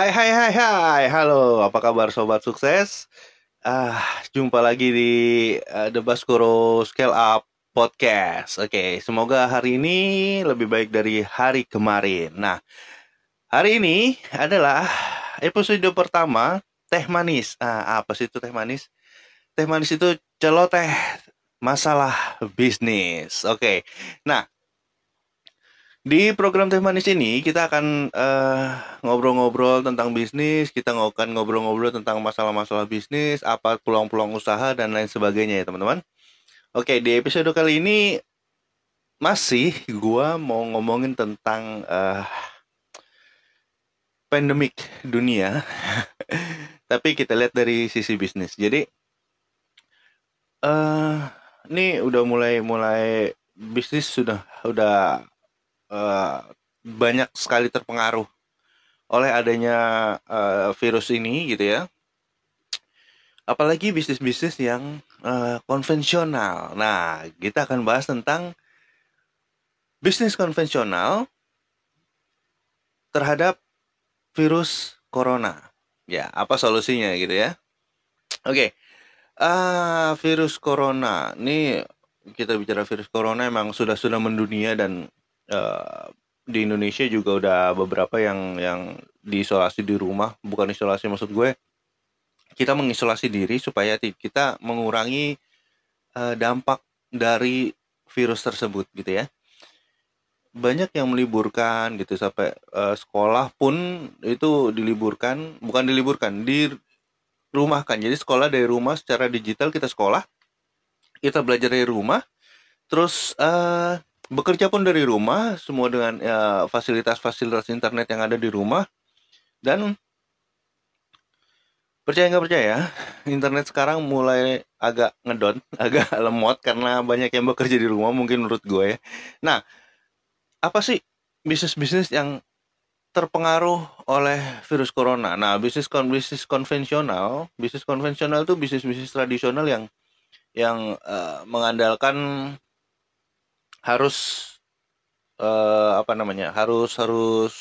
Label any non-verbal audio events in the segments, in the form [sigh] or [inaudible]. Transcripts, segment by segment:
Hai hai hai hai, halo, apa kabar sobat sukses? Ah, jumpa lagi di uh, The Baskoro Scale Up Podcast. Oke, semoga hari ini lebih baik dari hari kemarin. Nah, hari ini adalah episode pertama Teh Manis. Ah, apa sih itu Teh Manis? Teh Manis itu celoteh masalah bisnis. Oke, nah di program Teh Manis ini kita akan ngobrol ngobrol-ngobrol tentang bisnis, kita akan ngobrol-ngobrol tentang masalah-masalah bisnis, apa peluang-peluang usaha dan lain sebagainya ya teman-teman. Oke, di episode kali ini masih gua mau ngomongin tentang uh, pandemik dunia. [laughs] Tapi kita lihat dari sisi bisnis. Jadi uh, ini udah mulai mulai bisnis sudah udah uh, banyak sekali terpengaruh oleh adanya uh, virus ini gitu ya. Apalagi bisnis-bisnis yang uh, konvensional. Nah, kita akan bahas tentang bisnis konvensional terhadap virus corona. Ya, apa solusinya gitu ya? Oke, okay. uh, virus corona. Ini kita bicara virus corona emang sudah sudah mendunia dan uh, di Indonesia juga udah beberapa yang yang diisolasi di rumah. Bukan isolasi maksud gue kita mengisolasi diri supaya kita mengurangi uh, dampak dari virus tersebut gitu ya. Banyak yang meliburkan gitu sampai uh, sekolah pun itu diliburkan bukan diliburkan di rumah kan jadi sekolah dari rumah secara digital kita sekolah kita belajar dari rumah terus uh, bekerja pun dari rumah semua dengan ya, fasilitas-fasilitas internet yang ada di rumah. Dan percaya nggak percaya internet sekarang mulai agak ngedon [laughs] agak lemot karena banyak yang bekerja di rumah mungkin menurut gue ya. Nah apa sih bisnis-bisnis yang terpengaruh oleh virus corona? Nah bisnis kon bisnis konvensional bisnis konvensional itu bisnis bisnis tradisional yang yang uh, mengandalkan harus uh, apa namanya harus harus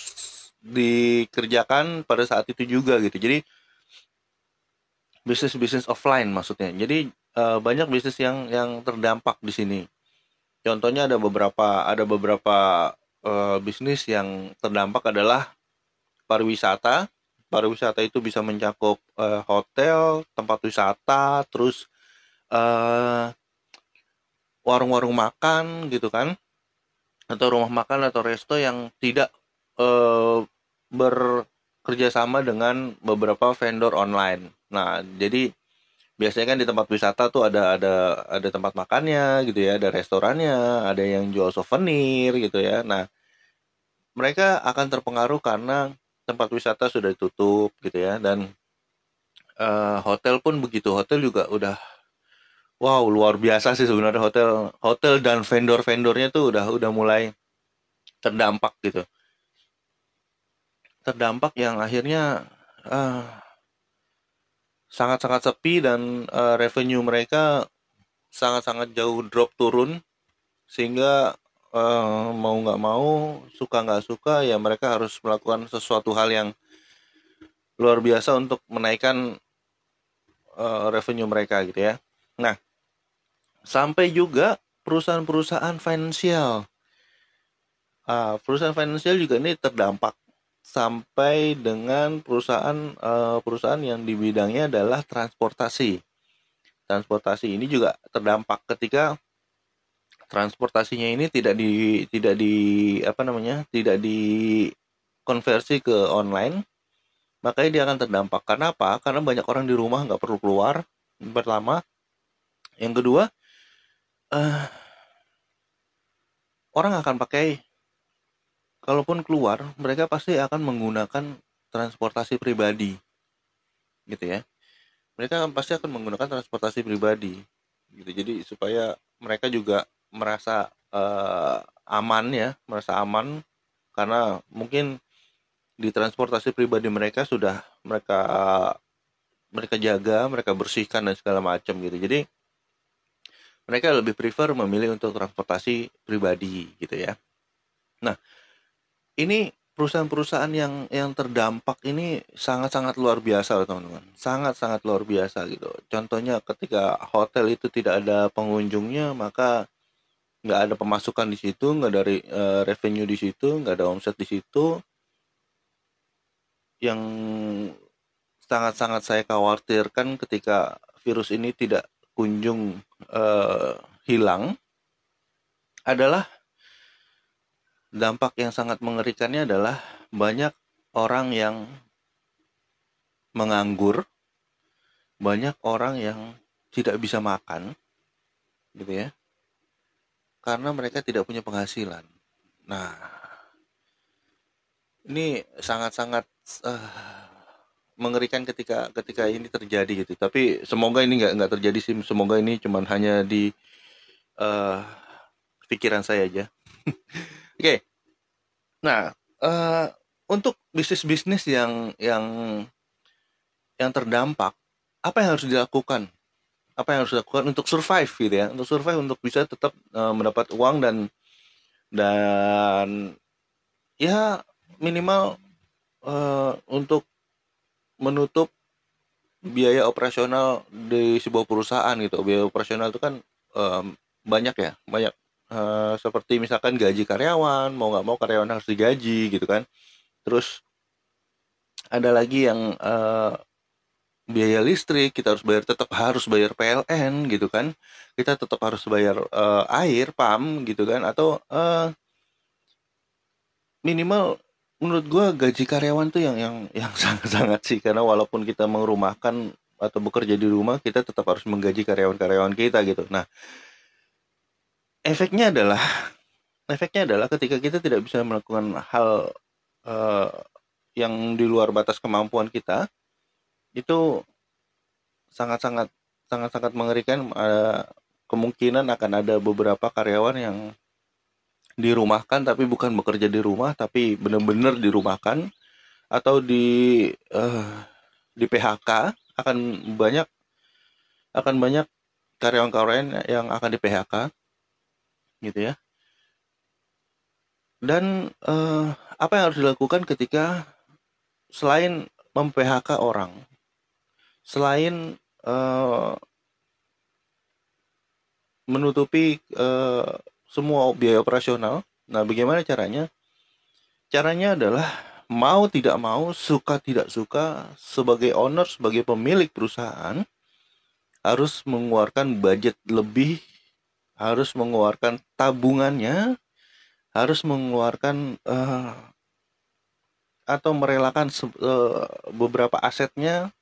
dikerjakan pada saat itu juga gitu. Jadi bisnis bisnis offline maksudnya. Jadi uh, banyak bisnis yang yang terdampak di sini. Contohnya ada beberapa ada beberapa uh, bisnis yang terdampak adalah pariwisata. Pariwisata itu bisa mencakup uh, hotel tempat wisata terus uh, warung-warung makan gitu kan atau rumah makan atau resto yang tidak e, bekerja sama dengan beberapa vendor online. Nah, jadi biasanya kan di tempat wisata tuh ada ada ada tempat makannya gitu ya, ada restorannya, ada yang jual souvenir gitu ya. Nah, mereka akan terpengaruh karena tempat wisata sudah ditutup gitu ya dan uh, hotel pun begitu. Hotel juga udah Wow, luar biasa sih sebenarnya hotel hotel dan vendor-vendornya tuh udah udah mulai terdampak gitu. Terdampak yang akhirnya uh, sangat-sangat sepi dan uh, revenue mereka sangat-sangat jauh drop turun sehingga uh, mau nggak mau suka nggak suka ya mereka harus melakukan sesuatu hal yang luar biasa untuk menaikkan uh, revenue mereka gitu ya. Nah, sampai juga perusahaan-perusahaan finansial. Uh, perusahaan finansial juga ini terdampak sampai dengan perusahaan uh, perusahaan yang di bidangnya adalah transportasi. Transportasi ini juga terdampak ketika transportasinya ini tidak di tidak di apa namanya tidak dikonversi ke online makanya dia akan terdampak karena apa karena banyak orang di rumah nggak perlu keluar pertama yang kedua uh, orang akan pakai kalaupun keluar mereka pasti akan menggunakan transportasi pribadi gitu ya. Mereka pasti akan menggunakan transportasi pribadi gitu. Jadi supaya mereka juga merasa uh, aman ya merasa aman karena mungkin di transportasi pribadi mereka sudah mereka mereka jaga mereka bersihkan dan segala macam gitu. Jadi mereka lebih prefer memilih untuk transportasi pribadi gitu ya. Nah, ini perusahaan-perusahaan yang yang terdampak ini sangat-sangat luar biasa loh teman-teman. Sangat-sangat luar biasa gitu. Contohnya ketika hotel itu tidak ada pengunjungnya maka nggak ada pemasukan di situ nggak dari uh, revenue di situ nggak ada omset di situ. Yang sangat-sangat saya khawatirkan ketika virus ini tidak kunjung uh, hilang adalah dampak yang sangat mengerikannya adalah banyak orang yang menganggur, banyak orang yang tidak bisa makan, gitu ya, karena mereka tidak punya penghasilan. Nah, ini sangat-sangat uh, mengerikan ketika ketika ini terjadi gitu. Tapi semoga ini nggak nggak terjadi sih. Semoga ini cuman hanya di uh, pikiran saya aja. [laughs] Oke. Nah, uh, untuk bisnis-bisnis yang yang yang terdampak, apa yang harus dilakukan? Apa yang harus dilakukan untuk survive gitu ya? Untuk survive untuk bisa tetap uh, mendapat uang dan dan ya minimal uh, untuk menutup biaya operasional di sebuah perusahaan gitu. Biaya operasional itu kan um, banyak ya, banyak uh, seperti misalkan gaji karyawan mau nggak mau karyawan harus digaji gitu kan. Terus ada lagi yang uh, biaya listrik kita harus bayar tetap harus bayar PLN gitu kan. Kita tetap harus bayar uh, air pam gitu kan. Atau uh, minimal menurut gue gaji karyawan tuh yang yang yang [laughs] sangat sangat sih. Karena walaupun kita merumahkan atau bekerja di rumah kita tetap harus menggaji karyawan-karyawan kita gitu. Nah efeknya adalah efeknya adalah ketika kita tidak bisa melakukan hal uh, yang di luar batas kemampuan kita itu sangat-sangat sangat-sangat mengerikan uh, kemungkinan akan ada beberapa karyawan yang dirumahkan tapi bukan bekerja di rumah tapi benar-benar dirumahkan atau di uh, di PHK akan banyak akan banyak karyawan-karyawan yang akan di PHK gitu ya. Dan uh, apa yang harus dilakukan ketika selain mem-PHK orang, selain uh, menutupi uh, semua biaya operasional, nah bagaimana caranya? Caranya adalah mau tidak mau, suka tidak suka, sebagai owner, sebagai pemilik perusahaan harus mengeluarkan budget lebih harus mengeluarkan tabungannya, harus mengeluarkan uh, atau merelakan uh, beberapa asetnya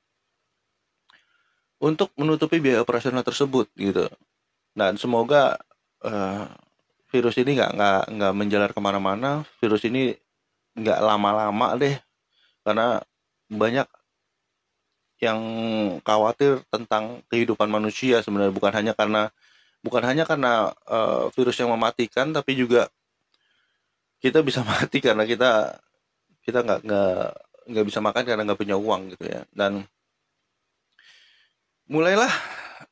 untuk menutupi biaya operasional tersebut gitu. Dan semoga uh, virus ini nggak nggak nggak menjalar ke mana-mana. Virus ini nggak lama-lama deh, karena banyak yang khawatir tentang kehidupan manusia sebenarnya bukan hanya karena bukan hanya karena uh, virus yang mematikan tapi juga kita bisa [laughs] mati karena kita kita nggak nggak nggak bisa makan karena nggak punya uang gitu ya dan mulailah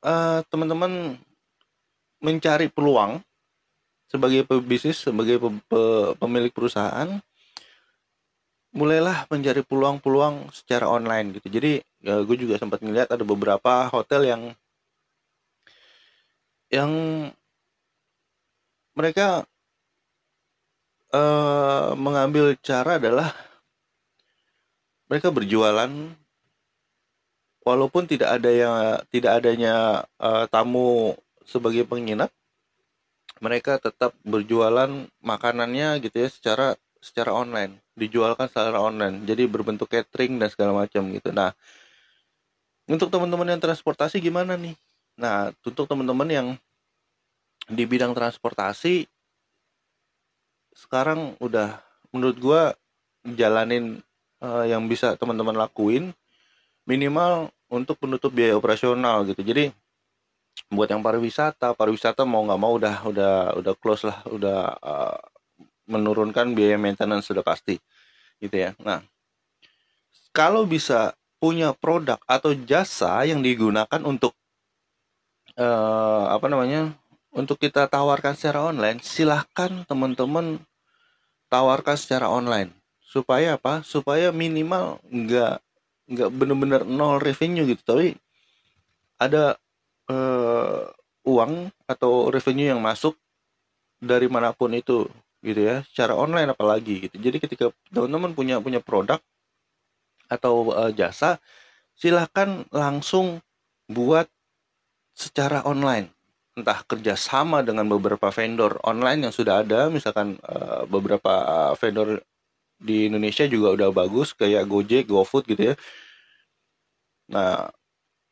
uh, teman-teman mencari peluang sebagai pebisnis sebagai pe pe pemilik perusahaan mulailah mencari peluang-peluang secara online gitu. Jadi uh, gue juga sempat melihat ada beberapa hotel yang yang mereka uh, mengambil cara adalah mereka berjualan walaupun tidak ada yang tidak adanya uh, tamu sebagai penginap mereka tetap berjualan makanannya gitu ya secara secara online. Dijualkan secara online. Jadi berbentuk catering dan segala macam gitu. Nah untuk teman-teman yang transportasi gimana nih? Nah, untuk teman-teman yang di bidang transportasi sekarang udah menurut gua jalanin uh, yang bisa teman-teman lakuin minimal untuk penutup biaya operasional gitu. Jadi buat yang pariwisata, pariwisata mau nggak mau udah udah udah close lah, udah uh, menurunkan biaya maintenance sudah pasti gitu ya. Nah, kalau bisa punya produk atau jasa yang digunakan untuk uh, apa namanya untuk kita tawarkan secara online silahkan teman-teman tawarkan secara online. Supaya apa? Supaya minimal nggak nggak bener-bener nol revenue gitu. Tapi ada uh, uang atau revenue yang masuk dari mana pun itu gitu ya. Secara online apalagi gitu. Jadi ketika teman-teman punya punya produk atau uh, jasa silahkan langsung buat secara online. Entah kerjasama dengan beberapa vendor online yang sudah ada misalkan uh, beberapa vendor di Indonesia juga udah bagus kayak Gojek, GoFood gitu ya. Nah,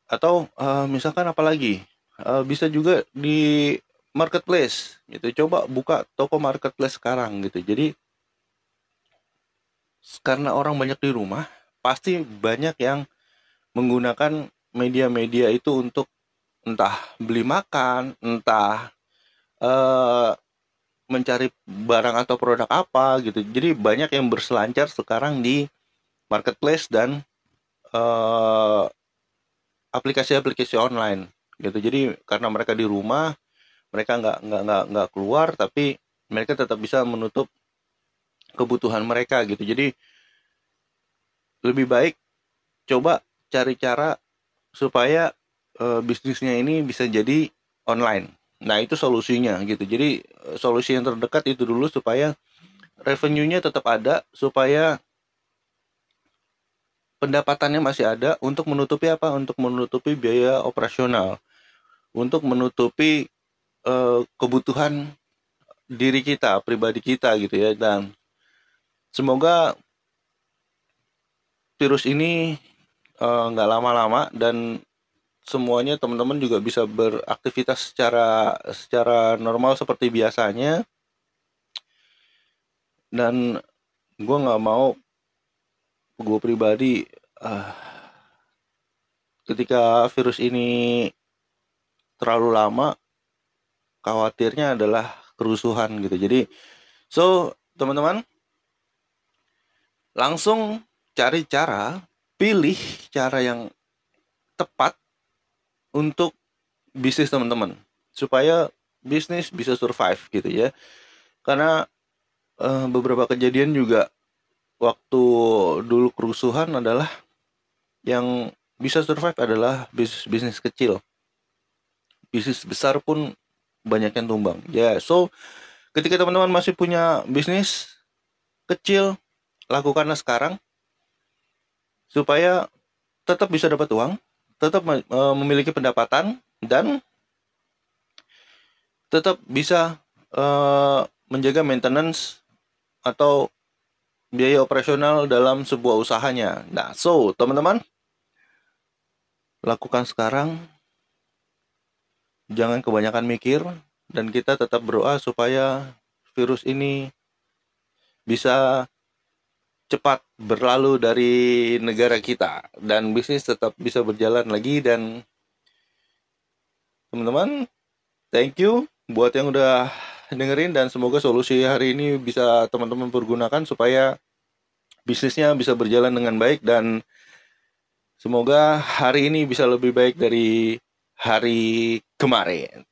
atau uh, misalkan apalagi uh, bisa juga di marketplace gitu. Coba buka toko marketplace sekarang gitu. Jadi karena orang banyak di rumah, pasti banyak yang menggunakan media-media itu untuk entah beli makan, entah uh, mencari barang atau produk apa gitu. Jadi banyak yang berselancar sekarang di marketplace dan uh, aplikasi-aplikasi online gitu. Jadi karena mereka di rumah, mereka nggak nggak nggak nggak keluar, tapi mereka tetap bisa menutup kebutuhan mereka gitu. Jadi lebih baik coba cari cara supaya uh, bisnisnya ini bisa jadi online. Nah, itu solusinya gitu. Jadi uh, solusi yang terdekat itu dulu supaya revenue-nya tetap ada supaya pendapatannya masih ada untuk menutupi apa? Untuk menutupi biaya operasional. Untuk menutupi uh, kebutuhan diri kita, pribadi kita gitu ya dan semoga virus ini nggak uh, lama-lama dan semuanya teman-teman juga bisa beraktivitas secara secara normal seperti biasanya dan gue nggak mau gue pribadi uh, ketika virus ini terlalu lama khawatirnya adalah kerusuhan gitu. Jadi so teman-teman langsung cari cara pilih cara yang tepat untuk bisnis teman-teman supaya bisnis bisa survive gitu ya. Karena uh, beberapa kejadian juga waktu dulu kerusuhan adalah yang bisa survive adalah bisnis bisnis kecil. Bisnis besar pun banyak yang tumbang. Ya yeah, so ketika teman-teman masih punya bisnis kecil lakukanlah sekarang supaya tetap bisa dapat uang tetap uh, memiliki pendapatan dan tetap bisa uh, menjaga maintenance atau biaya operasional dalam sebuah usahanya. Nah, so teman-teman, lakukan sekarang. Jangan kebanyakan mikir dan kita tetap berdoa supaya virus ini bisa cepat berlalu dari negara kita dan bisnis tetap bisa berjalan lagi dan teman-teman thank you buat yang udah dengerin dan semoga solusi hari ini bisa teman-teman pergunakan supaya bisnisnya bisa berjalan dengan baik dan semoga hari ini bisa lebih baik dari hari kemarin.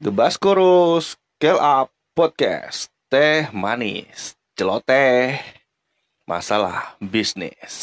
The Baskoro Scale Up Podcast teh manis, celoteh, masalah bisnis.